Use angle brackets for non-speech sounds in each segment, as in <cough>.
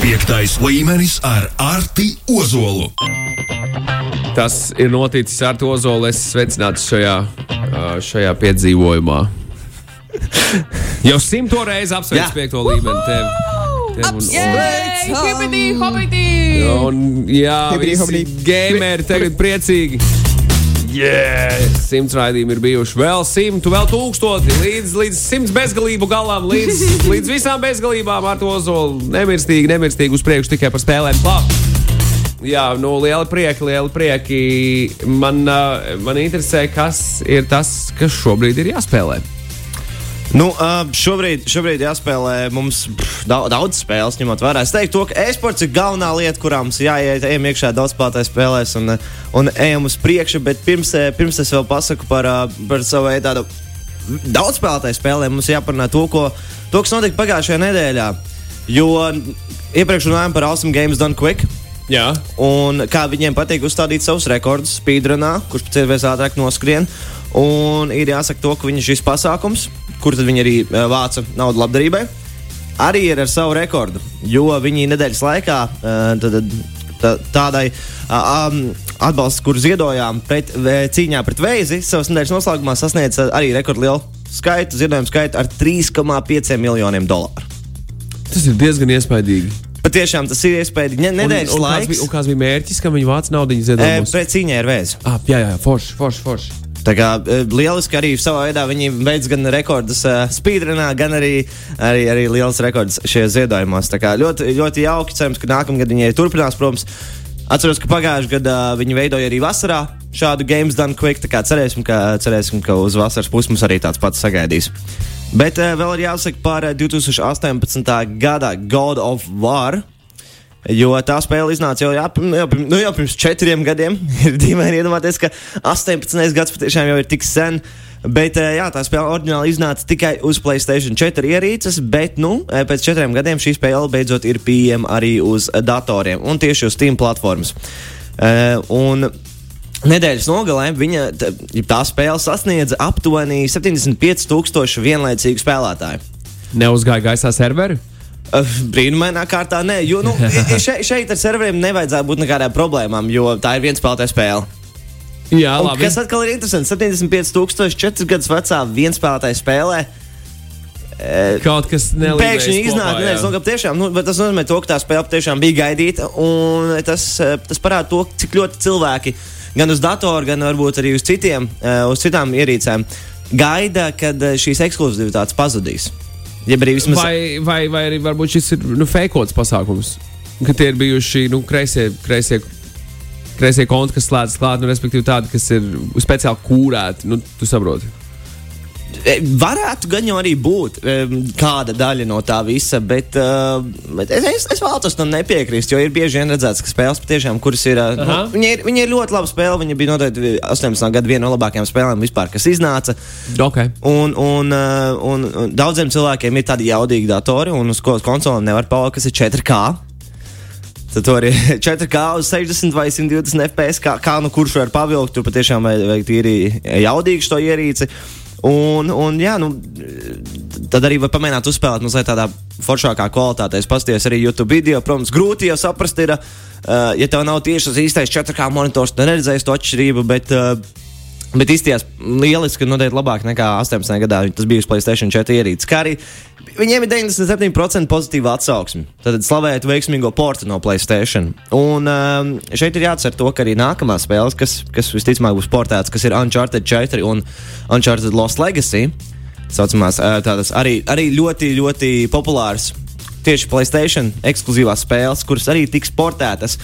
Piektais līmenis ar Arti Ozolu. Tas ir noticis ar Ozolu. Es sveicināts šajā, šajā piedzīvojumā. <laughs> Jau simto reizi apsveicu piekto līmeni. Tev, tev un! Hippity, hoppity! un, jā, visi gameri tagad priecīgi. Yeah! Simts raidījumi ir bijuši vēl simtu, vēl tūkstoti, līdz, līdz simts bezgalību galam, līdz, <laughs> līdz visām bezgalībām ar to zolu. Nemirstīgi, nemirstīgi uz priekšu tikai par spēlēm. Klāt. Jā, nu, liela prieka, liela prieka. Man, uh, man interesē, kas ir tas, kas šobrīd ir jāspēlē. Nu, šobrīd, šobrīd jāspēlē mums pff, daudz, spēles, ņemot vērā. Es teiktu, to, ka e-sports ir galvenā lieta, kurā mums jāiet, iekšā daudz spēlētāju spēlēs un, un ejam uz priekšu. Bet pirms, pirms es vēl pasaku par, par savu veidu tādu daudz spēlētāju spēlēm, mums jāparunā to, ko, to kas notika pagājušajā nedēļā. Jo iepriekš runājām par Awesome Games Done Quick. Jā, Un kā viņiem patīk uzstādīt savus rekordus, speedrunā, kurš pēc iespējas ātrāk noskrien. Un ir jāsaka, to, ka viņa šis pasākums, kur tad viņi arī eh, vāca naudu labdarībai, arī ir ar savu rekordu. Jo viņi nedēļas laikā eh, tad, tā, tādai um, atbalsts, kur ziedojām pret, cīņā pret vēzi, savas nedēļas noslēgumā sasniedza arī rekordlielu skaitu, ziedojumu skaitu ar 3,5 miljoniem dolāru. tas ir diezgan iespaidīgi. Patiešām tas ir iespējams. Ne, nedēļas un, un, kāds laiks. bija, un kāds bija mērķis, kam viņi vāca naudu E, ziedojumus? pret cīņai ar vēzi. Ah, jā, jā, forši, forši. forši. Tā kā e, lieliski arī savā veidā viņi veids gan rekordus uh, speedrunā, gan arī, arī, arī liels rekords šajos ziedojumos. Tā kā ļoti, ļoti jauki, cerams, ka nākamgad viņi turpinās. Protams, atceros, ka pagājušajā gadā viņi veidoja arī vasarā šādu Games Done Quick. Cerēsim, ka, cerēsim, ka uz vasaras pusi mums arī tāds pats sagaidīs. Bet uh, vēl ir jāsaka par eh, 2018. gada God of War. Jo tā spēle iznāca jau, jā, jau, pirms- nu, jau pirms četriem gadiem. <laughs> Ir dīvaini iedomāties, ka 18. gads patiešām jau ir tik sen. Bet eh, jā, tā spēle oriģināli iznāca tikai uz Playstation 4 ierīces, bet nu, eh, pēc četriem gadiem šī spēle beidzot ir pieejama arī uz datoriem un tieši uz Steam platformas. Un nedēļas nogalē viņa, t- ja tā spēle sasniedza aptuveni 75,000 vienlaicīgu spēlētāju. Neuzgāja gaisā serveri. Brīnumainā kārtā nē, jo nu, <laughs> šeit, šeit ar serveriem nevajadzētu būt nekādām problēmām, jo tā ir viens spēlētājs spēle. Jā, Un, labi. kas atkal ir interesanti, 75,000 4 gadus vecā viens spēlētājs spēlē. Kaut kas nelīdzīgs. Pēkšņi es domāju, ka tiešām, nu, bet tas nozīmē, to, ka tā spēle tiešām bija gaidīta. Un tas, tas parāda to, cik ļoti cilvēki gan uz datora, gan varbūt arī uz, citiem, uz citām ierīcēm gaida, kad šīs ekskluzivitātes pazudīs. Vismaz Vai, vai, vai arī varbūt šis ir nu, fejkots pasākums, ka tie ir bijuši nu, kreisie, kreisie, kreisie konti, kas slēdzas klāt, nu, respektīvi tādi, kas ir speciāli kūrēti. Nu, tu saproti. E, Varētu gan jau arī būt um, kāda daļa no tā visa, bet, uh, bet es, es, es vēlos tam nepiekrist. Jo ir bieži vien redzēts, ka spēles patiešām, kuras ir. Nu, Aha. viņa, ir viņa ir ļoti laba spēle. Viņa bija noteikti 18. gada viena no labākajām spēlēm vispār, kas iznāca. Okay. Un, un, un, un daudziem cilvēkiem ir tādi jaudīgi datori, un uz ko konsolēm nevar palikt, kas ir 4K. Tad tur ir 4K uz 60 vai 120 FPS. Kā, kā nu kurš var pavilkt, tur patiešām vajag, vajag tīri jaudīgi šo ierīci. Un, un jā, nu, tad arī var pamēģināt uzspēlēt mazliet tādā foršākā kvalitātē. Es paskatījos arī YouTube video. Protams, grūti jau saprast, ir, uh, ja tev nav tieši tas īstais 4K monitors, tad neredzēsi to atšķirību. Bet, uh, Bet izties lieliski, noteikti labāk nekā 18. gadā. Tas bija uz Playstation 4 ierīces. Kā arī viņiem ir 97% pozitīva atsauksme. Tad slavēt veiksmīgo portu no Playstation. Un um, šeit ir jāatcer to, ka arī nākamās spēles, kas, kas visticamāk būs portētas, kas ir Uncharted 4 un Uncharted Lost Legacy, saucamās, uh, tādas arī, arī ļoti, ļoti populāras tieši Playstation ekskluzīvās spēles, kuras arī tiks portētas.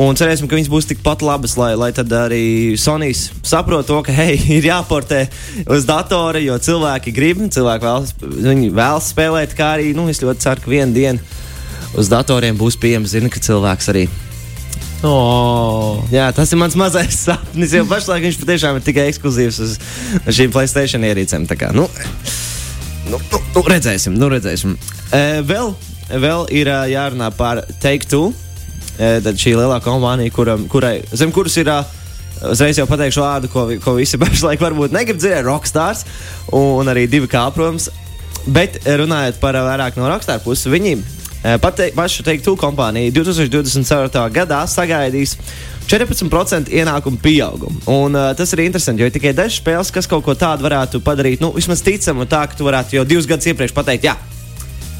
Un cerēsim, ka viņas būs tikpat labas, lai, lai tad arī Sonijas saprot to, ka hei, ir jāportē uz datora, jo cilvēki grib, cilvēki vēlas, vēlas spēlēt, kā arī nu, es ļoti ceru, ka vienā dienā uz datoriem būs pieejams, zina, ka cilvēks arī. Oh. Jā, tas ir mans mazais sapnis, jo pašlaik viņš patiešām ir tikai ekskluzīvs uz šīm Playstation ierīcēm. Tā kā, nu, nu, nu, nu, redzēsim, nu, redzēsim. E, vēl, vēl ir jārunā par Take Two. Tad šī lielā kompānija, kura, kurai, zem kuras ir. Uzreiz jau pateikšu vārdu, ko, ko visi <laughs> pašlaik varbūt negrib dzirdēt. Rockstars un arī divi kā, protams. Bet runājot par vairāk no Rockstar puses, viņi Pate, pašu teiktu kompānija 2024. gadā sagaidīs 14% ienākumu pieaugumu. Un, uh, tas ir interesanti, jo ir tikai dažas spēles, kas kaut ko tādu varētu padarīt. Nu, vismaz ticam, un tā, ka tu varētu jau divus gadus iepriekš pateikt, jā,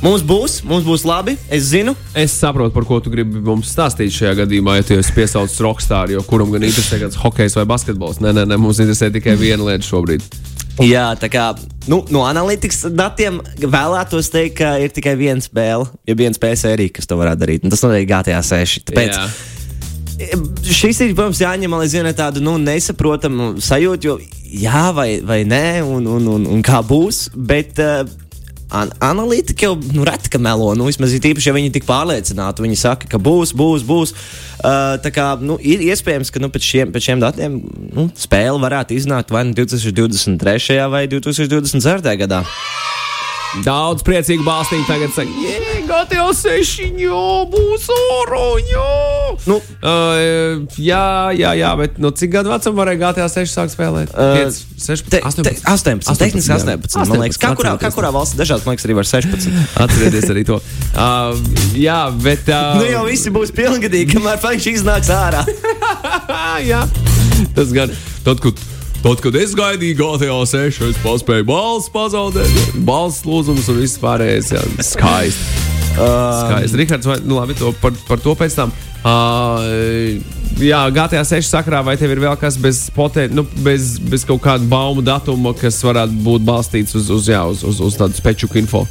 mums būs, mums būs labi, es zinu. Es saprotu, par ko tu gribi mums stāstīt šajā gadījumā, ja tu esi piesaucis rokstāru, jo kuram gan interesē kāds hokejs vai basketbols. Nē, nē, nē mums interesē tikai viena lieta šobrīd. Jā, tā kā nu, no analītikas datiem vēlētos teikt, ka ir tikai viena spēle, ja viena spēle sērija, kas to varētu darīt. Un tas noteikti GTA 6. Tāpēc Jā. šis ir, protams, jāņem līdzi tādu nu, nesaprotamu sajūtu, jo jā, vai, vai nē, un, un, un, un kā būs. Bet, uh, An analītiķi jau nu, reti ka melo. Nu, vismaz īpaši, ja viņi ir tik pārliecināti. Viņi saka, ka būs, būs, būs. Uh, tā kā nu, ir iespējams, ka nu, pēc, šiem, pēc šiem datiem nu, spēle varētu iznākt vai nu 2023. vai 2024. gadā. Daudz priecīgu balstīņu tagad saka, jē, GTA 6, jā, būs oroņo. Nu, Uh, jā, jā, jā, bet no cik gadu vecuma varēja GTA 6 sākt spēlēt? Uh, 5, 16, Te, 18. te, 18, tehniski 18. 18 man liekas, kā kurā, kā kurā valstī dažās, man liekas, arī var 16. <laughs> Atcerieties arī to. Uh, jā, bet. Uh, Nu jau visi būs pilngadīgi, kamēr fakts iznāks ārā. <laughs> jā, tas gan. Tad, kad, tad, kad es gaidīju GTA 6, es paspēju balss pazaudēt, balss lūzums un viss pārējais. Jā, skaisti. Skaisti. Rihards, vai, nu labi, to, par, par to pēc tam. Uh, jā, GTA 6 sakrā, vai tev ir vēl kas bez, potē, nu, bez, bez kaut kāda baumu datuma, kas varētu būt balstīts uz, uz, jā, uz, uz, uz tādu spečuku info?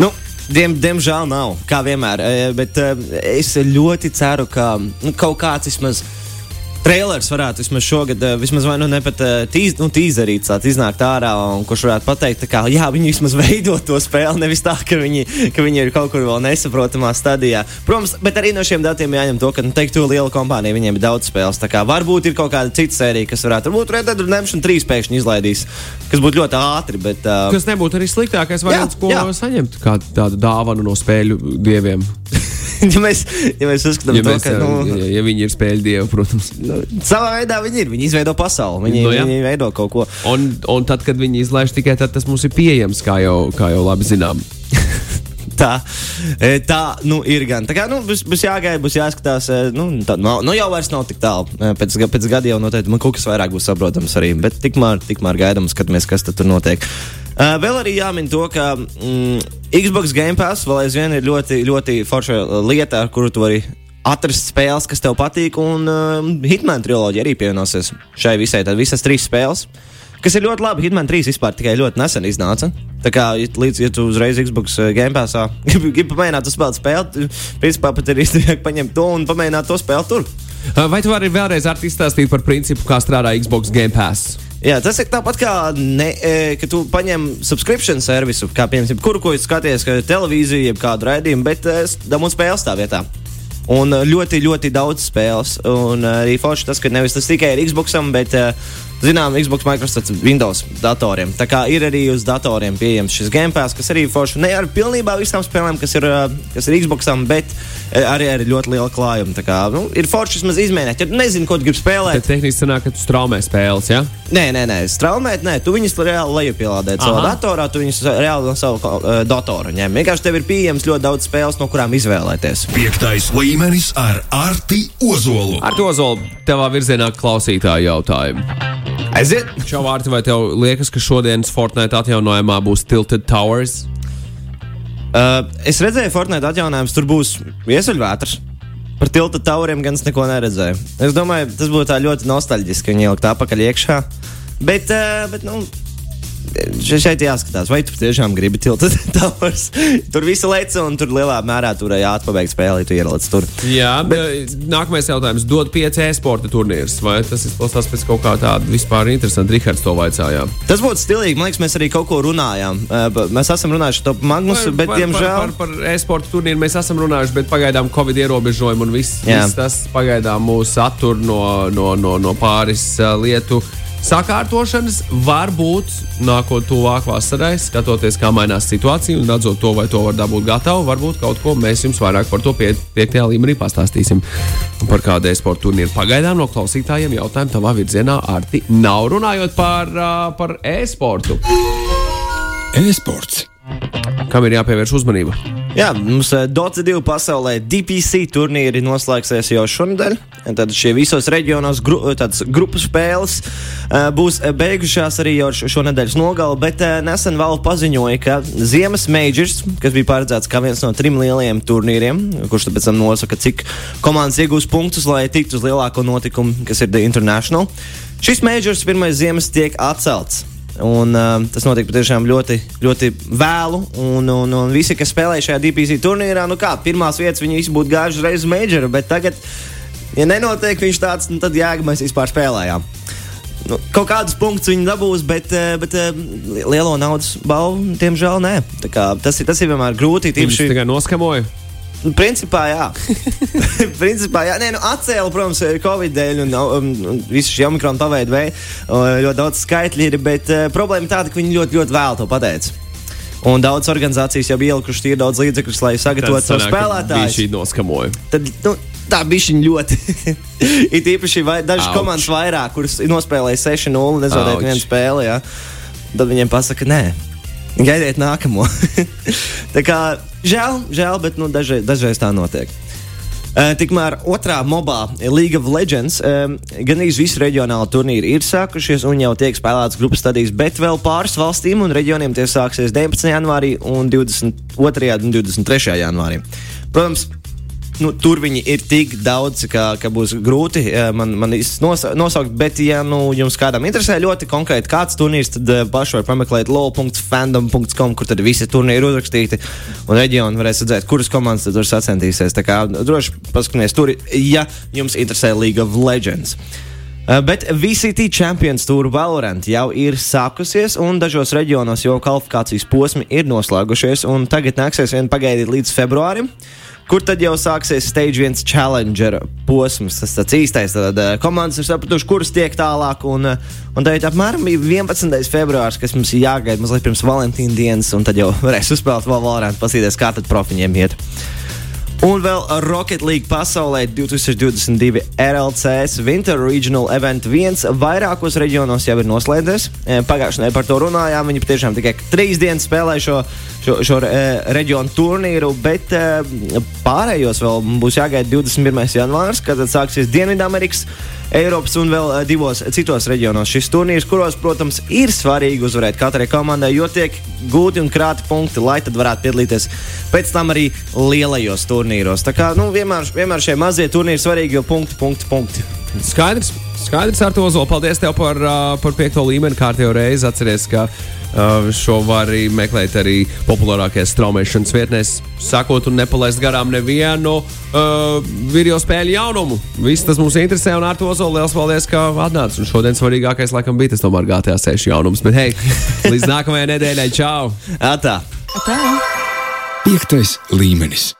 Nu, diem, diemžēl nav, kā vienmēr. eh, Bet eh, es ļoti ceru, ka nu, kaut kāds vismaz. Trailers varētu vismaz šogad, eh, vismaz vai nu ne pat eh, tīz, nu, tīzerīts, tāds iznākt ārā, un kurš varētu pateikt, kā, jā, viņi vismaz <laughs> veido to spēli, nevis tā, ka viņi, ka viņi ir kaut kur vēl nesaprotamā stadijā. Protams, bet arī no šiem datiem jāņem to, ka, nu, teikt, to liela kompānija, viņiem ir daudz spēles. Tā kā varbūt ir kaut kāda cita sērija, kas varētu, varbūt Red Dead Redemption 3 pēkšņi izlaidīs, kas būtu ļoti ātri, bet. Uh, Kas nebūtu arī sliktākais variants, ko jā. saņemt kā tādu dāvanu no spēļu dieviem. <laughs> ja mēs, ja mēs uzskatām, Ja, to, mēs, ka, nu, ja, ja viņi ir spēļu dievi, protams. Savā veidā viņi ir. Viņi izveido pasauli. Viņi, Nu no, jā. viņi veido kaut ko. Un, un tad, kad viņi izlaiž tikai tad, tas mums ir pieejams, kā jau, kā jau labi zinām. <laughs> Tā, e, tā nu, ir gan. Tā kā nu, būs, būs jāgaida, būs jāskatās. e, Nu, tā, nu, nu jau vairs nav tik tālu. E, Pēc, pēc gada jau noteikti man kaut kas vairāk būs saprotams arī. Bet tikmēr, tikmēr gaidām, skatāmies, kas tur notiek. Uh, vēl arī jāmin to, ka mm, Xbox Game Pass vēl aizvien ir ļoti, ļoti forša uh, lieta, ar kuru tu vari atrast spēles, kas tev patīk. Un uh, Hitman triloģija arī pievienosies šai visai. Tad visas trīs spēles. Kas ir ļoti labi. Hitman 3 vispār tikai ļoti nesen iznāca. Tā kā līdz ja tu uzreiz Xbox uh, Game Passā <laughs> gribi grib pamēģināt to spēlēt, spēlēt, principā pat ir izdevīgi <laughs> paņemt to un pamēģināt to spēlēt tur. Uh, Vai tu vari vēlreiz izstāstīt par principu, kā strādā Xbox Game Pass? Jā, tas ir tāpat kā, ne, e, ka tu paņem subscription servisu, kā piemēram, kuru ko skaties, ka ir televīzija, jeb kādu raidījumu, bet e, dabūjāt spēles tā vietā. Un e, ļoti, ļoti daudz spēles. Un e, arī forši tas, ka nevis tas tikai ir Xboxam, bet, e, zinām, Xbox, Microsoft, Windows datoriem. Tā kā ir arī uz datoriem pieejams šis Game Pass, kas arī forši ne ar pilnībā visām spēlēm, kas ir, e, kas ir Xboxam, bet e, arī ar ļoti lielu klājumu. Tā kā nu, ir forši vismaz izmēģināt. Ja tu nezini, ko tu gribi spēlēt, Tad tehniski sanāk, ka tu straumē spēles, ja? Nē, nē, nē, straumēt, nē, tu viņus reāli lejupielādē savā datorā, tu viņus reāli no sava uh, datora ņem. Vienkārši tev ir pieejams ļoti daudz spēles, no kurām izvēlēties. Piektais līmenis ar Arti Ozolu. Ar to zolu tevā virzienā klausītāju jautājumu. Aiziet! Čau, Vārti, vai tev liekas, ka šodienas Fortnite atjaunojumā būs Tilted Towers? Uh, es redzēju, Fortnite atjauninājums tur būs viesuļvētras. Par tilta tauriem gan es neko neredzēju. Es domāju, tas būtu tā ļoti nostalģiski, viņi ielikt apakaļ iekšā. Bet, uh, bet nu, šeit jāskatās, vai tu tiešām gribi tilta <laughs> taurs. Tur viss leca un tur lielā mērā turēja atpabeigt spēli, ja tu ieliec tur. Jā, bet nākamais jautājums. Dod 5 e-sporta turnīrus, vai tas izklausās pēc kaut kā tāda vispār interesanta? Rihards to vaicāja. Tas būtu stilīgi. Man liekas, mēs arī kaut ko runājām. Uh, ba- mēs esam runājuši par Magnusu, bet, par, diemžēl, par, par, par e-sporta turnīru mēs esam runājuši, bet pagaidām Covid ierobežojumi un viss, viss tas pagaidām mūs attur no, no, no, no pāris uh, lietu. Sakārtošanas var būt nākot tuvāk vasarai, skatoties, kā mainās situācija un redzot to, vai to var dabūt gatavu. Varbūt kaut ko mēs jums vairāk par to pie, piektajā līmenī pastāstīsim. Par kādu e-sporta turnīru pagaidām no klausītājiem jautājumu tavā virzienā Arti nav runājot par, par e-sportu. E-sports. Kam ir jāpievērš uzmanība? Jā, mums eh, Dota 2 pasaulē DPC turnīri noslēgsies jau šonadēļ. Tad šie visos reģionos gru, grupu spēles uh, būs beigušās arī jau šonadēļ nogalē, bet nesen Valve paziņoja, ka Ziemas Majors, kas bija paredzēts kā viens no trim lielajiem turnīriem, kurš pēc tam nosaka, cik komandas iegūs punktus, lai tiktu uz lielāko notikumu, kas ir The International, šis Majors pirmais ziemas tiek atcelts. Un, uh, tas notika patiešām ļoti, ļoti vēlu. Un, un, un visi, kas spēlēja šajā DPC turnīrā, nu kā pirmās vietas, viņi visi būtu gājuši uzreiz uz Majoru. Bet tagad, ja nenotiek viņš tāds, nu, tad jēga mēs vispār spēlējām. Nu, kaut kādus punktus viņi dabūs, bet, bet lielo naudas balvu, diemžēl, nē. Tas ir, tas ir vienmēr grūti. Viņš tikai noskamoja. Nu, principā, jā. <laughs> principā, jā. Nē, nu, atcēla, protams, Covid dēļ un, un, un visu šī omikrona paveidu vēju. Ļoti daudz skaitļi ir, bet uh, problēma tāda, ka viņi ļoti, ļoti vēl to pateica. Un daudz organizācijas jau bija ielikušas tīri daudz līdzekļus, lai sagatavotu savu spēlētāju. Šī noskamoja. Tad, nu, tā bija ļoti. <laughs> It īpaši vai, dažas Auč. komandas vairāk, kuras nospēlēja 6-0 un nezaudēja vienu spēli. Jā. Tad viņiem pasaka, nē, Gaidiet nākamo. <laughs> tā kā žēl, žēl bet nu, dažreiz, dažreiz tā notiek. Uh, tikmēr otrā mobā League of Legends um, gan arī visi reģionāli turnīri ir sākušies un jau tiek spēlētas grupas stadijas, bet vēl pāris valstīm un reģioniem tie sāksies 19. janvārī un 22. un 23. janvārī. Protams, nu, tur viņi ir tik daudz, ka, ka būs grūti man, man nosaukt. Bet, ja nu, jums kādam interesē ļoti konkrēti kāds turnīrs, tad uh, paši var pameklēt lol.fandom.com, kur tad visi turnīri ir uzrakstīti. Un reģioni varēs redzēt, kuras komandas tur sacenstīsies. Tā kā droši paskatieties tur, ja jums interesē League of Legends. Uh, bet VCT Champions Tour Valorant jau ir sākusies, un dažos reģionos jau kvalifikācijas posmi ir noslēgušies. Tagad nāksies vien pagaidīt līdz februārim. Uh, kur tad jau sāksies stage viens challenger posms. Tas tāds īstais, tad uh, komandas ir sapratuši, kuras tiek tālāk. Un, uh, un tagad apmēram 11. februāris, kas mums ir jāgaida mazliet pirms Valentīna dienas, un tad jau varēs uzspēlēt vēl Valorant, paskatīties, kā tad profiņiem iet. Un vēl Rocket League pasaulē 2022 RLCS Winter Regional Event 1 vairākos reģionos jau ir noslēdzies. Pagājušajā nedēļā par to runājām. Viņi patiešām tikai trīs dienas spēlēja šo, šo, šo e, reģionu turnīru, bet e, pārējos vēl būs jāgaida 21. janvārs, kad sāksies Dienvidamerikas Eiropas un vēl eh, divos citos reģionos šis turnīrs, kuros, protams, ir svarīgi uzvarēt katrai komandai, jo tiek gūti un krāti punkti, lai tad varētu piedalīties pēc tam arī lielajos turnīros. Tā kā nu, vienmēr, vienmēr šie mazie turnīri svarīgi, jo punkti, punkti, punkti. Skaidrs, skaidrs ar to Ozola. Paldies tev par, par piekto līmeni kārtējo reizi. Atceries, ka šo var arī meklēt arī populārākajās straumēšanas vietnēs, sakot un nepalaist garām nevienu uh, video spēļu jaunumu. Viss tas mums interesē, un ar to Ozola liels paldies, ka atnācis. Un šodien svarīgākais, laikam, bija tas tomēr GTA 6 jaunums. Bet hei, <laughs> līdz nākamajai nedēļai, čau! Atā! Atā. Piektais līmenis.